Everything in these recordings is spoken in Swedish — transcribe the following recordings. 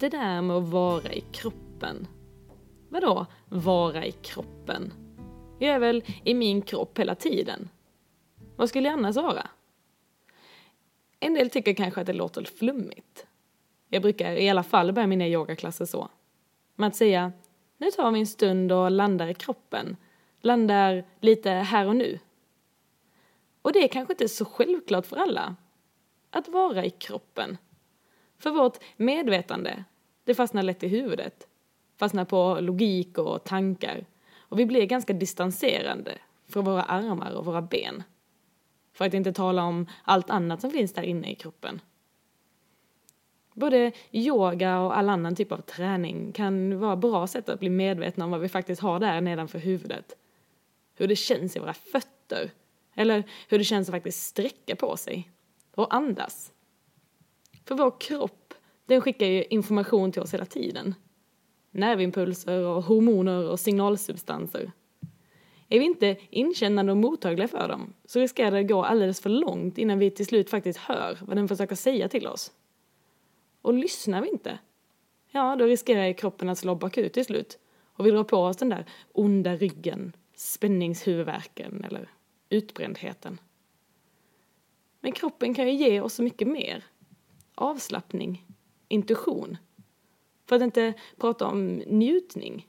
det där med att vara i kroppen. Vadå vara i kroppen? Jag är väl i min kropp hela tiden. Vad skulle jag annars vara? En del tycker kanske att det låter flummigt. Jag brukar i alla fall börja mina yogaklasser så. Med att säga, nu tar vi en stund och landar i kroppen. Landar lite här och nu. Och det är kanske inte så självklart för alla. Att vara i kroppen. För vårt medvetande, det fastnar lätt i huvudet. Fastnar på logik och tankar. Och vi blir ganska distanserande från våra armar och våra ben. För att inte tala om allt annat som finns där inne i kroppen. Både yoga och all annan typ av träning kan vara bra sätt att bli medvetna om vad vi faktiskt har där nedanför huvudet. Hur det känns i våra fötter. Eller hur det känns att faktiskt sträcka på sig. Och andas. För vår kropp, den skickar ju information till oss hela tiden. Nervimpulser och hormoner och signalsubstanser. Är vi inte inkännande och mottagliga för dem så riskerar det att gå alldeles för långt innan vi till slut faktiskt hör vad den försöker säga till oss. Och lyssnar vi inte, ja då riskerar kroppen att slå bakut till slut och vi drar på oss den där onda ryggen, spänningshuvudvärken eller utbrändheten. Men kroppen kan ju ge oss så mycket mer. Avslappning, intuition. För att inte prata om njutning.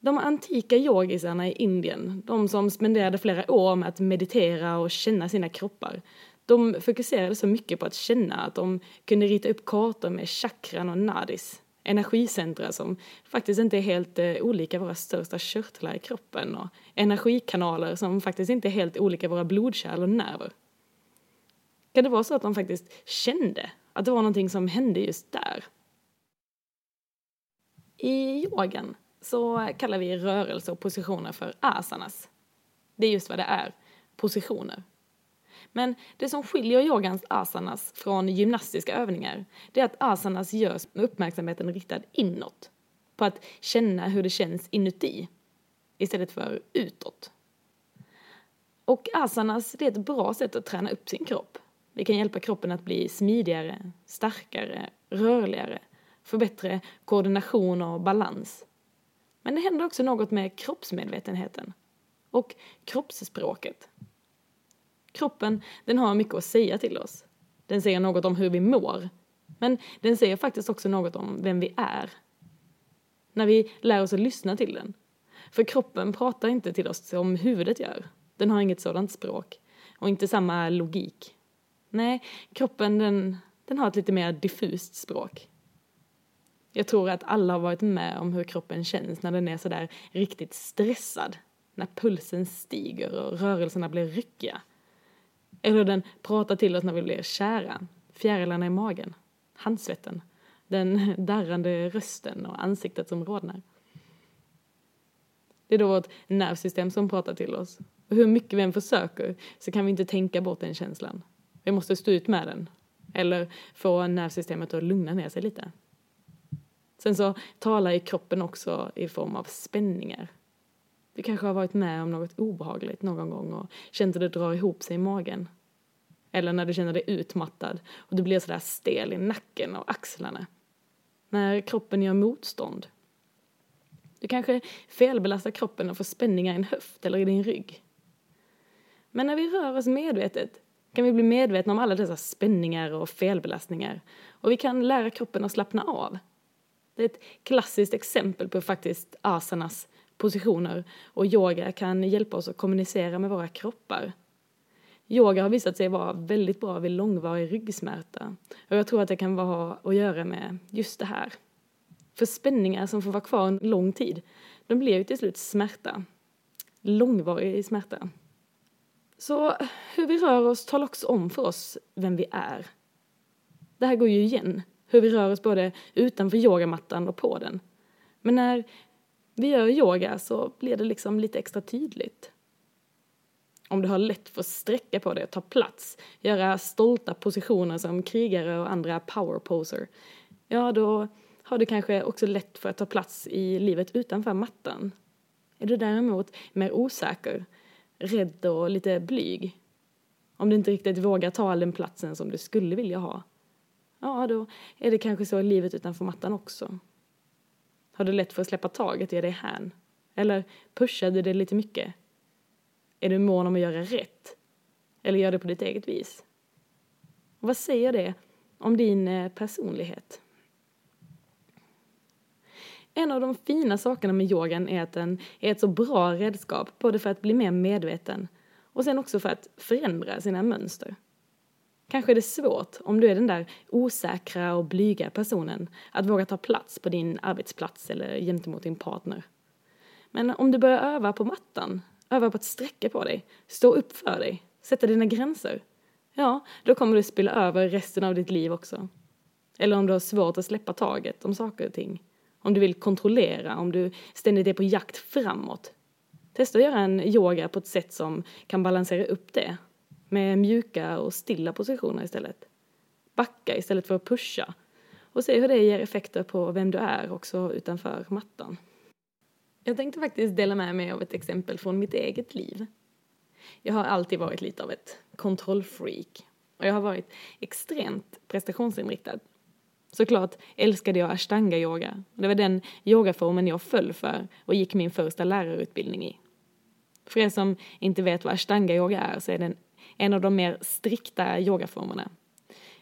De antika yogisarna i Indien, de som spenderade flera år med att meditera och känna sina kroppar, de fokuserade så mycket på att känna att de kunde rita upp kartor med chakran och nadis, energicentra som faktiskt inte är helt eh, olika våra största körtlar i kroppen och energikanaler som faktiskt inte är helt olika våra blodkärl och nerver. Kan det vara så att de faktiskt kände att det var någonting som hände just där? I yogan så kallar vi rörelse och positioner för asanas. Det är just vad det är, positioner. Men det som skiljer yogans asanas från gymnastiska övningar, det är att asanas görs med uppmärksamheten riktad inåt. På att känna hur det känns inuti, istället för utåt. Och asanas, det är ett bra sätt att träna upp sin kropp. Det kan hjälpa kroppen att bli smidigare, starkare, rörligare, få bättre koordination och balans. Men det händer också något med kroppsmedvetenheten och kroppsspråket. Kroppen, den har mycket att säga till oss. Den säger något om hur vi mår. Men den säger faktiskt också något om vem vi är. När vi lär oss att lyssna till den. För kroppen pratar inte till oss som huvudet gör. Den har inget sådant språk. Och inte samma logik. Nej, kroppen den, den har ett lite mer diffust språk. Jag tror att alla har varit med om hur kroppen känns när den är sådär riktigt stressad. När pulsen stiger och rörelserna blir ryckiga. Eller hur den pratar till oss när vi blir kära. Fjärilarna i magen. Handsvetten. Den darrande rösten och ansiktet som rodnar. Det är då vårt nervsystem som pratar till oss. Och hur mycket vi än försöker så kan vi inte tänka bort den känslan. Vi måste stå ut med den. Eller få nervsystemet att lugna ner sig lite. Sen så talar i kroppen också i form av spänningar. Du kanske har varit med om något obehagligt någon gång och känt att det drar ihop sig i magen. Eller när du känner dig utmattad och du blir sådär stel i nacken och axlarna. När kroppen gör motstånd. Du kanske felbelastar kroppen och får spänningar i en höft eller i din rygg. Men när vi rör oss medvetet kan vi bli medvetna om alla dessa spänningar och felbelastningar och vi kan lära kroppen att slappna av. Det är ett klassiskt exempel på faktiskt asanas positioner och yoga kan hjälpa oss att kommunicera med våra kroppar. Yoga har visat sig vara väldigt bra vid långvarig ryggsmärta och jag tror att det kan vara att göra med just det här. För spänningar som får vara kvar en lång tid, de blir ju till slut smärta. Långvarig smärta. Så hur vi rör oss talar också om för oss vem vi är. Det här går ju igen, hur vi rör oss både utanför yogamattan och på den. Men när vi gör yoga så blir det liksom lite extra tydligt. Om du har lätt för att sträcka på dig och ta plats, göra stolta positioner som krigare och andra powerposer, ja då har du kanske också lätt för att ta plats i livet utanför mattan. Är du däremot mer osäker, rädd och lite blyg, om du inte riktigt vågar ta all den platsen som du skulle vilja ha, ja då är det kanske så i livet utanför mattan också. Har du lätt för att släppa taget och ge dig hän? Eller pushar du det lite mycket? Är du mån om att göra rätt? Eller gör det på ditt eget vis? Och vad säger det om din eh, personlighet? En av de fina sakerna med yogan är att den är ett så bra redskap både för att bli mer medveten och sen också för att förändra sina mönster. Kanske är det svårt, om du är den där osäkra och blyga personen, att våga ta plats på din arbetsplats eller gentemot din partner. Men om du börjar öva på mattan, öva på att sträcka på dig, stå upp för dig, sätta dina gränser, ja, då kommer du spilla över resten av ditt liv också. Eller om du har svårt att släppa taget om saker och ting. Om du vill kontrollera, om du ständigt är på jakt framåt. Testa att göra en yoga på ett sätt som kan balansera upp det med mjuka och stilla positioner istället. Backa istället för att pusha och se hur det ger effekter på vem du är också utanför mattan. Jag tänkte faktiskt dela med mig av ett exempel från mitt eget liv. Jag har alltid varit lite av ett kontrollfreak och jag har varit extremt prestationsinriktad. Såklart älskade jag ashtanga-yoga. Det var den yogaformen jag föll för och gick min första lärarutbildning i. För er som inte vet vad ashtanga-yoga är så är den en av de mer strikta yogaformerna.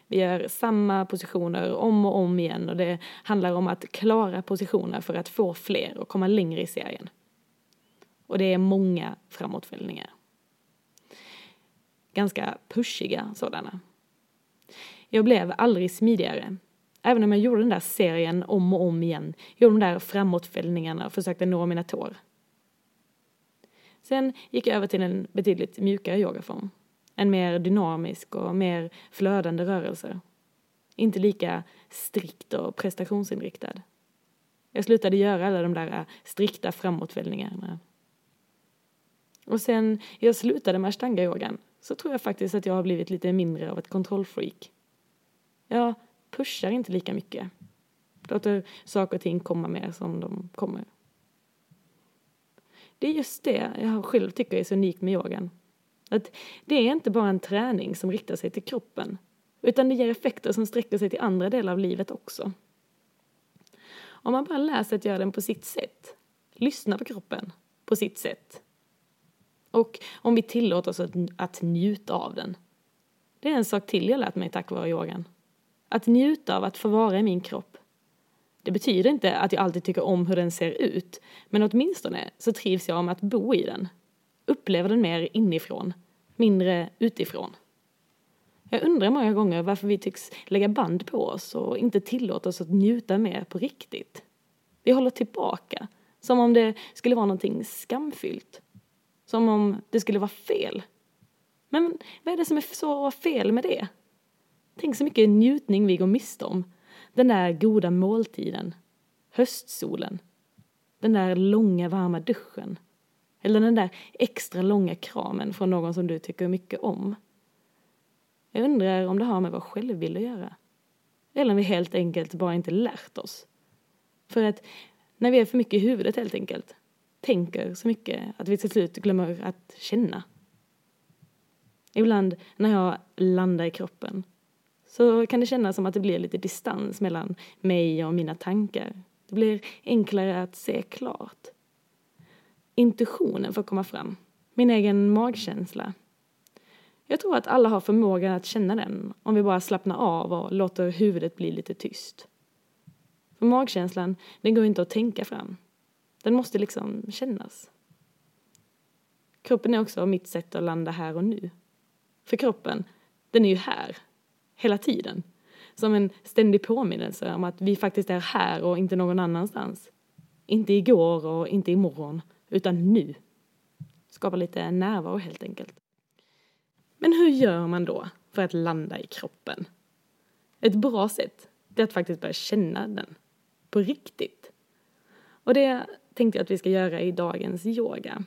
Vi gör samma positioner om och om igen och det handlar om att klara positioner för att få fler och komma längre i serien. Och det är många framåtfällningar. Ganska pushiga sådana. Jag blev aldrig smidigare. Även om jag gjorde den där serien om och om igen, gjorde de där framåtfällningarna och försökte nå mina tår. Sen gick jag över till en betydligt mjukare yogaform en mer dynamisk och mer flödande rörelse. Inte lika strikt och prestationsinriktad. Jag slutade göra alla de där äh, strikta framåtvällningarna. Och sen jag slutade med ashtanga-yogan så tror jag faktiskt att jag har blivit lite mindre av ett kontrollfreak. Jag pushar inte lika mycket. Låter saker och ting komma mer som de kommer. Det är just det jag själv tycker är så unikt med yogan. Att det är inte bara en träning som riktar sig till kroppen, utan det ger effekter som sträcker sig till andra delar av livet också. Om man bara lär sig att göra den på sitt sätt, lyssna på kroppen på sitt sätt, och om vi tillåter oss att, att njuta av den. Det är en sak till jag lärt mig tack vare yogan. Att njuta av att få vara i min kropp. Det betyder inte att jag alltid tycker om hur den ser ut, men åtminstone så trivs jag om att bo i den upplever den mer inifrån, mindre utifrån. Jag undrar många gånger varför vi tycks lägga band på oss och inte tillåta oss att njuta mer på riktigt. Vi håller tillbaka, som om det skulle vara någonting skamfyllt. Som om det skulle vara fel. Men vad är det som är så fel med det? Tänk så mycket njutning vi går miste om. Den där goda måltiden. Höstsolen. Den där långa varma duschen. Eller den där extra långa kramen från någon som du tycker mycket om. Jag undrar om det har med vår självbild att göra. Eller om vi helt enkelt bara inte lärt oss. För att när vi är för mycket i huvudet helt enkelt, tänker så mycket att vi till slut glömmer att känna. Ibland när jag landar i kroppen så kan det kännas som att det blir lite distans mellan mig och mina tankar. Det blir enklare att se klart intuitionen får komma fram. Min egen magkänsla. Jag tror att alla har förmågan att känna den om vi bara slappnar av och låter huvudet bli lite tyst. För magkänslan, den går inte att tänka fram. Den måste liksom kännas. Kroppen är också mitt sätt att landa här och nu. För kroppen, den är ju här, hela tiden. Som en ständig påminnelse om att vi faktiskt är här och inte någon annanstans. Inte igår och inte imorgon utan nu. Skapa lite närvaro helt enkelt. Men hur gör man då för att landa i kroppen? Ett bra sätt är att faktiskt börja känna den på riktigt. Och det tänkte jag att vi ska göra i dagens yoga.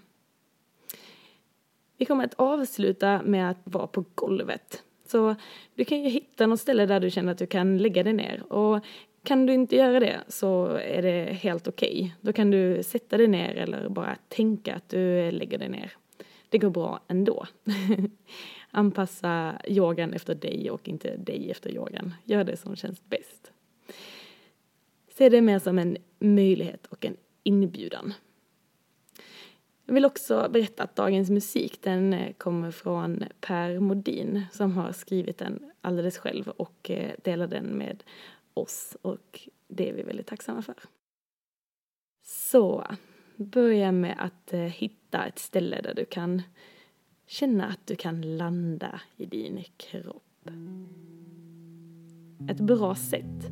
Vi kommer att avsluta med att vara på golvet. Så du kan ju hitta något ställe där du känner att du kan lägga dig ner. Och kan du inte göra det så är det helt okej. Okay. Då kan du sätta dig ner eller bara tänka att du lägger dig ner. Det går bra ändå. Anpassa yogan efter dig och inte dig efter yogan. Gör det som känns bäst. Se det mer som en möjlighet och en inbjudan. Jag vill också berätta att dagens musik den eh, kommer från Per Modin som har skrivit den alldeles själv och eh, delar den med oss och det är vi väldigt tacksamma för. Så, börja med att eh, hitta ett ställe där du kan känna att du kan landa i din kropp. Ett bra sätt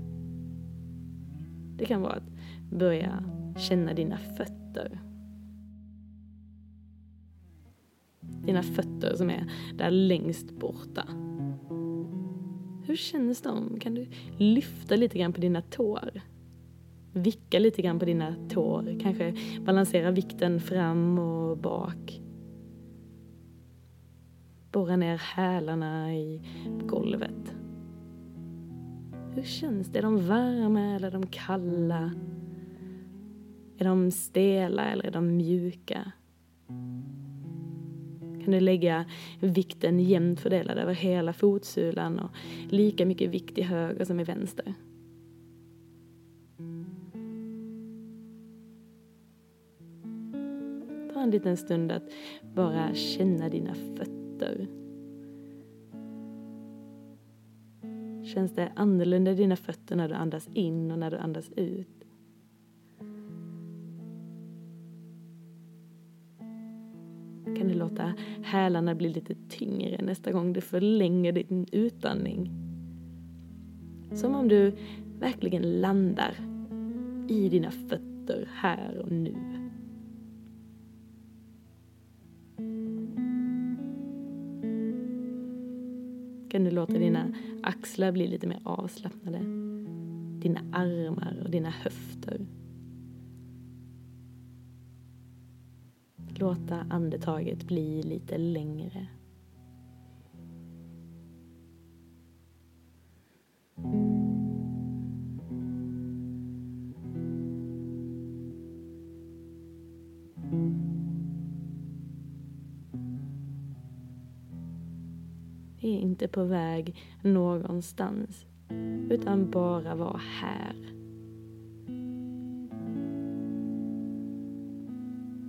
det kan vara att börja känna dina fötter. Dina fötter som är där längst borta. Hur känns de? Kan du lyfta lite grann på dina tår? Vicka lite grann på dina tår, kanske balansera vikten fram och bak. Borra ner hälarna i golvet. Hur känns det? Är de varma eller är de kalla? Är de stela eller är de mjuka? Kunde lägga vikten jämnt fördelad över hela fotsulan och lika mycket vikt i höger som i vänster? Ta en liten stund att bara känna dina fötter. Känns det annorlunda i dina fötter när du andas in och när du andas ut? Hälarna blir lite tyngre nästa gång du förlänger din utandning? Som om du verkligen landar i dina fötter här och nu. kan du låta dina axlar bli lite mer avslappnade. Dina armar och dina höfter. Låta andetaget bli lite längre. Vi är inte på väg någonstans, utan bara vara här.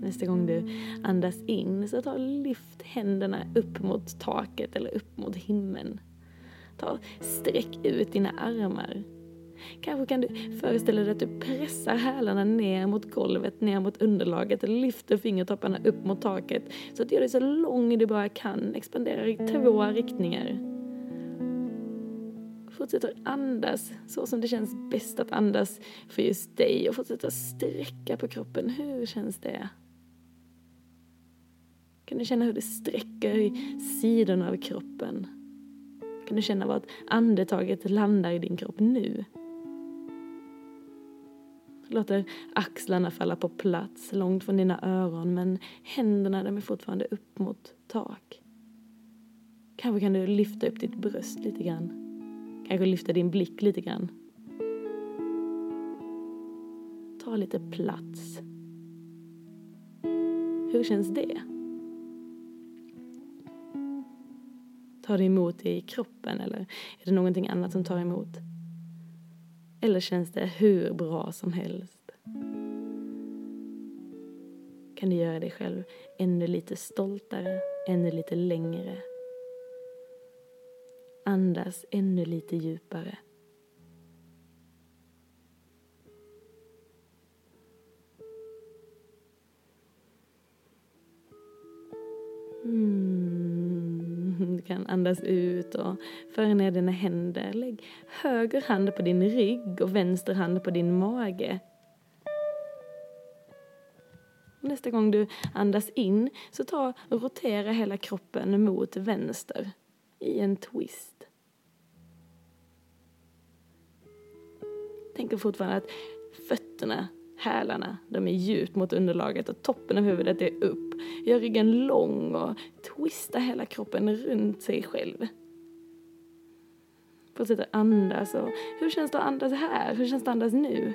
Nästa gång du andas in så ta lyft händerna upp mot taket eller upp mot himlen. Ta sträck ut dina armar Kanske kan du föreställa dig att du pressar hälarna ner mot golvet, ner mot underlaget och lyfter fingertopparna upp mot taket så att du gör dig så lång du bara kan. Expanderar i två riktningar. Fortsätter andas så som det känns bäst att andas för just dig och att sträcka på kroppen. Hur känns det? Kan du känna hur det sträcker i sidorna av kroppen? Kan du känna vart andetaget landar i din kropp nu? låter axlarna falla på plats långt från dina öron men händerna de är fortfarande upp mot tak. Kanske kan du lyfta upp ditt bröst lite grann. Kanske lyfta din blick lite grann. Ta lite plats. Hur känns det? Tar det emot i kroppen eller är det någonting annat som tar emot? Eller känns det hur bra som helst? Kan du göra dig själv ännu lite stoltare, ännu lite längre? Andas ännu lite djupare. Kan andas ut och föra ner dina händer. Lägg höger hand på din rygg och vänster hand på din mage. Nästa gång du andas in så ta och rotera hela kroppen mot vänster i en twist. Tänk fortfarande att fötterna Hälarna, de är djupt mot underlaget och toppen av huvudet är upp gör ryggen lång och twista hela kroppen runt sig själv. Fortsätter andas och hur känns det att andas här? Hur känns det att andas nu?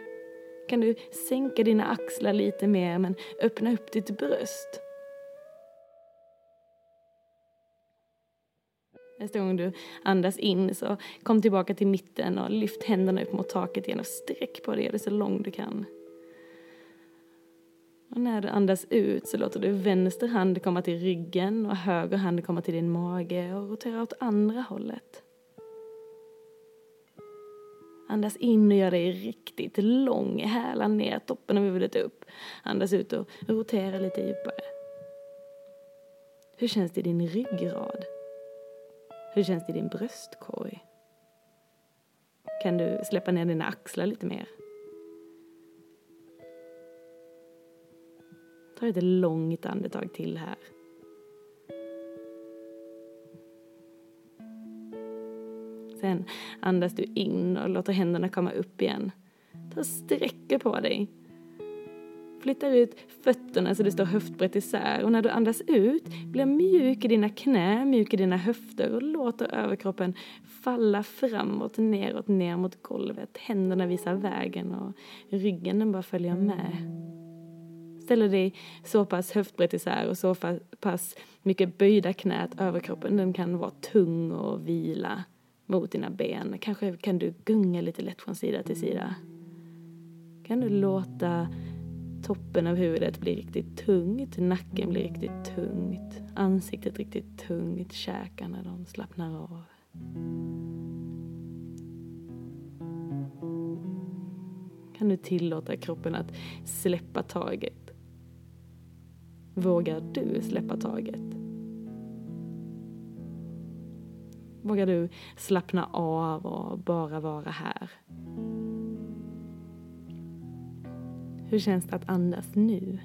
Kan du sänka dina axlar lite mer men öppna upp ditt bröst? Nästa gång du andas in så kom tillbaka till mitten och lyft händerna upp mot taket igen och sträck på dig, gör det så lång du kan. Och när du andas ut så låter du vänster hand komma till ryggen och höger hand komma till din mage och rotera åt andra hållet. Andas in och gör dig riktigt lång, häla ner toppen av huvudet upp. Andas ut och rotera lite djupare. Hur känns det i din ryggrad? Hur känns det i din bröstkorg? Kan du släppa ner dina axlar lite mer? Ta ett långt andetag till här. Sen andas du in och låter händerna komma upp igen. Ta sträcker på dig. Flyttar ut fötterna så du står höftbrett isär och när du andas ut blir mjuk i dina knä, mjuk i dina höfter och låter överkroppen falla framåt, neråt, ner mot golvet. Händerna visar vägen och ryggen den bara följer med. Ställer dig så pass höftbrett isär och så pass mycket böjda knät överkroppen den kan vara tung och vila mot dina ben. Kanske kan du gunga lite lätt från sida till sida. Kan du låta toppen av huvudet bli riktigt tungt, nacken blir riktigt tungt, ansiktet riktigt tungt, käkarna de slappnar av. Kan du tillåta kroppen att släppa taget? Vågar du släppa taget? Vågar du slappna av och bara vara här? Hur känns det att andas nu?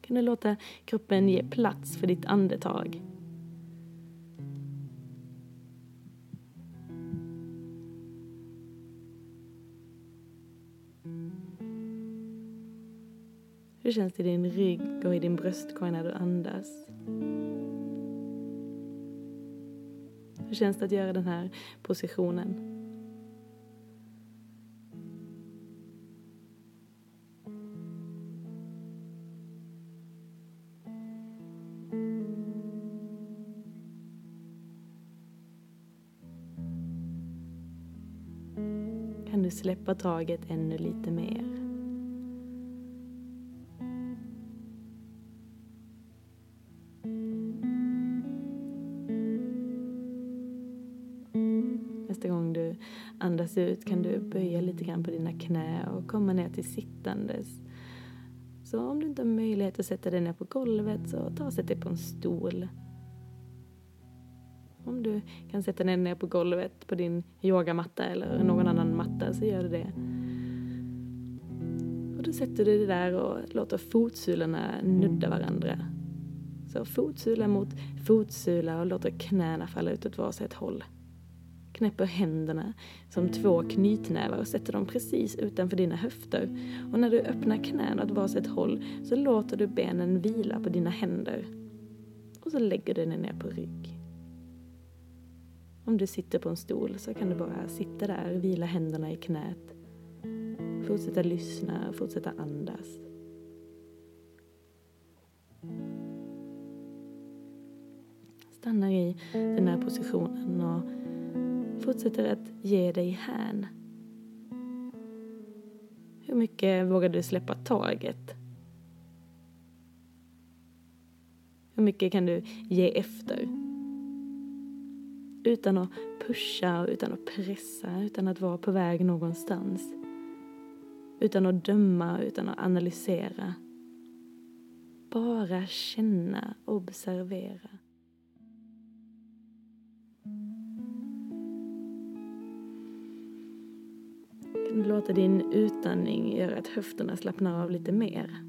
Kan du låta kroppen ge plats för ditt andetag? Hur känns det i din rygg och i din bröstkorg när du andas? Hur känns det att göra den här positionen? Kan du släppa taget ännu lite mer? Andas ut kan du böja lite grann på dina knä och komma ner till sittandes. Så om du inte har möjlighet att sätta dig ner på golvet så ta och sätt dig på en stol. Om du kan sätta dig ner på golvet på din yogamatta eller någon annan matta så gör du det. Och då sätter du dig där och låter fotsulorna nudda varandra. Så fotsula mot fotsula och låter knäna falla ut åt varsitt håll knäpper händerna som två knytnävar och sätter dem precis utanför dina höfter. Och när du öppnar knäna åt varsitt håll så låter du benen vila på dina händer. Och så lägger du dig ner på rygg. Om du sitter på en stol så kan du bara sitta där, vila händerna i knät. Fortsätta lyssna, fortsätta andas. Stanna i den här positionen och fortsätter att ge dig hän. Hur mycket vågar du släppa taget? Hur mycket kan du ge efter? Utan att pusha, utan att pressa, utan att vara på väg någonstans. Utan att döma, utan att analysera. Bara känna, observera. Låta din utandning göra att höfterna slappnar av lite mer.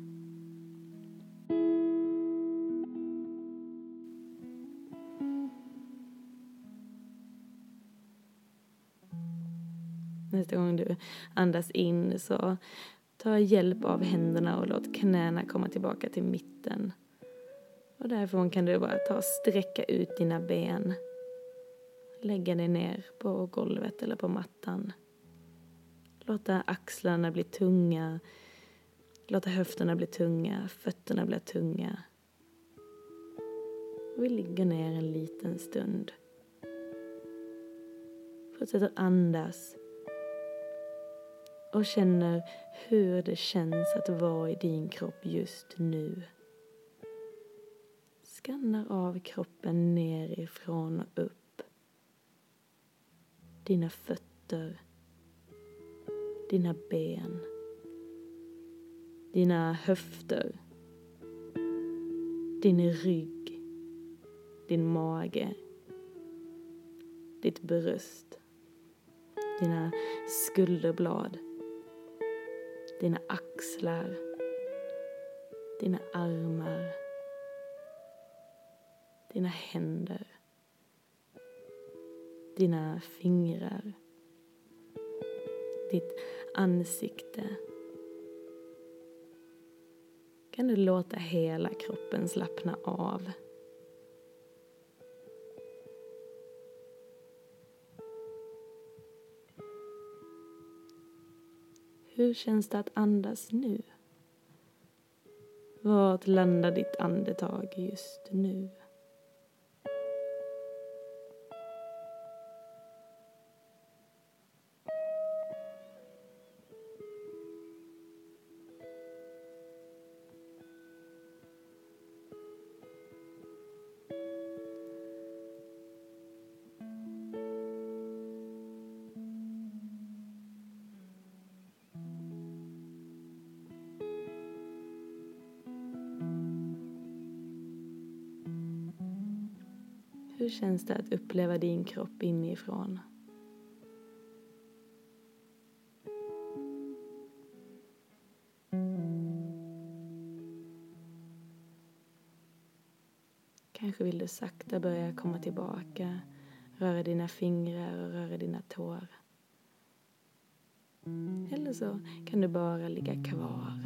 Nästa gång du andas in så ta hjälp av händerna och låt knäna komma tillbaka till mitten. Och därifrån kan du bara ta och sträcka ut dina ben. Lägga dig ner på golvet eller på mattan. Låta axlarna bli tunga. Låta höfterna bli tunga, fötterna bli tunga. Och vi ligger ner en liten stund. Fortsätter andas. Och känner hur det känns att vara i din kropp just nu. Skannar av kroppen nerifrån och upp. Dina fötter. Dina ben. Dina höfter. Din rygg. Din mage. Ditt bröst. Dina skulderblad. Dina axlar. Dina armar. Dina händer. Dina fingrar. Ditt ansikte kan du låta hela kroppen slappna av. Hur känns det att andas nu? Vart landar ditt andetag just nu? Hur känns det att uppleva din kropp inifrån? Kanske vill du sakta börja komma tillbaka, röra dina fingrar och röra dina tår. Eller så kan du bara ligga kvar.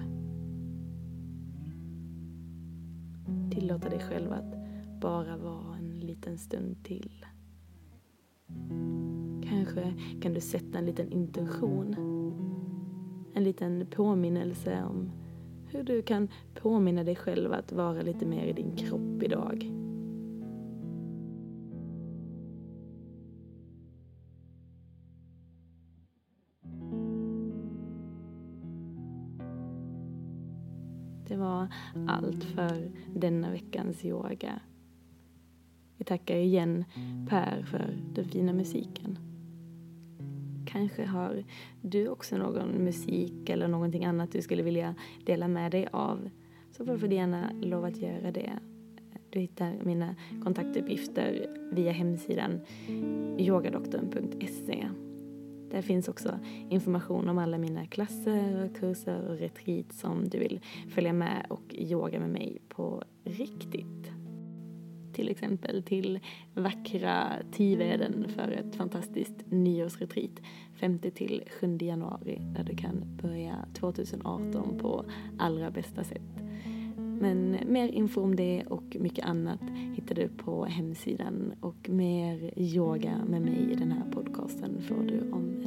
Tillåta dig själv att bara vara liten stund till. Kanske kan du sätta en liten intention. En liten påminnelse om hur du kan påminna dig själv att vara lite mer i din kropp idag. Det var allt för denna veckans yoga. Vi tackar igen Per för den fina musiken. Kanske har du också någon musik eller någonting annat du skulle vilja dela med dig av. Så får du gärna lov att göra det. Du hittar mina kontaktuppgifter via hemsidan yogadoktorn.se. Där finns också information om alla mina klasser, kurser och retreat som du vill följa med och yoga med mig på riktigt till exempel till vackra Tiveden för ett fantastiskt nyårsretreat 5 till 7 januari där du kan börja 2018 på allra bästa sätt. Men mer info om det och mycket annat hittar du på hemsidan och mer yoga med mig i den här podcasten får du om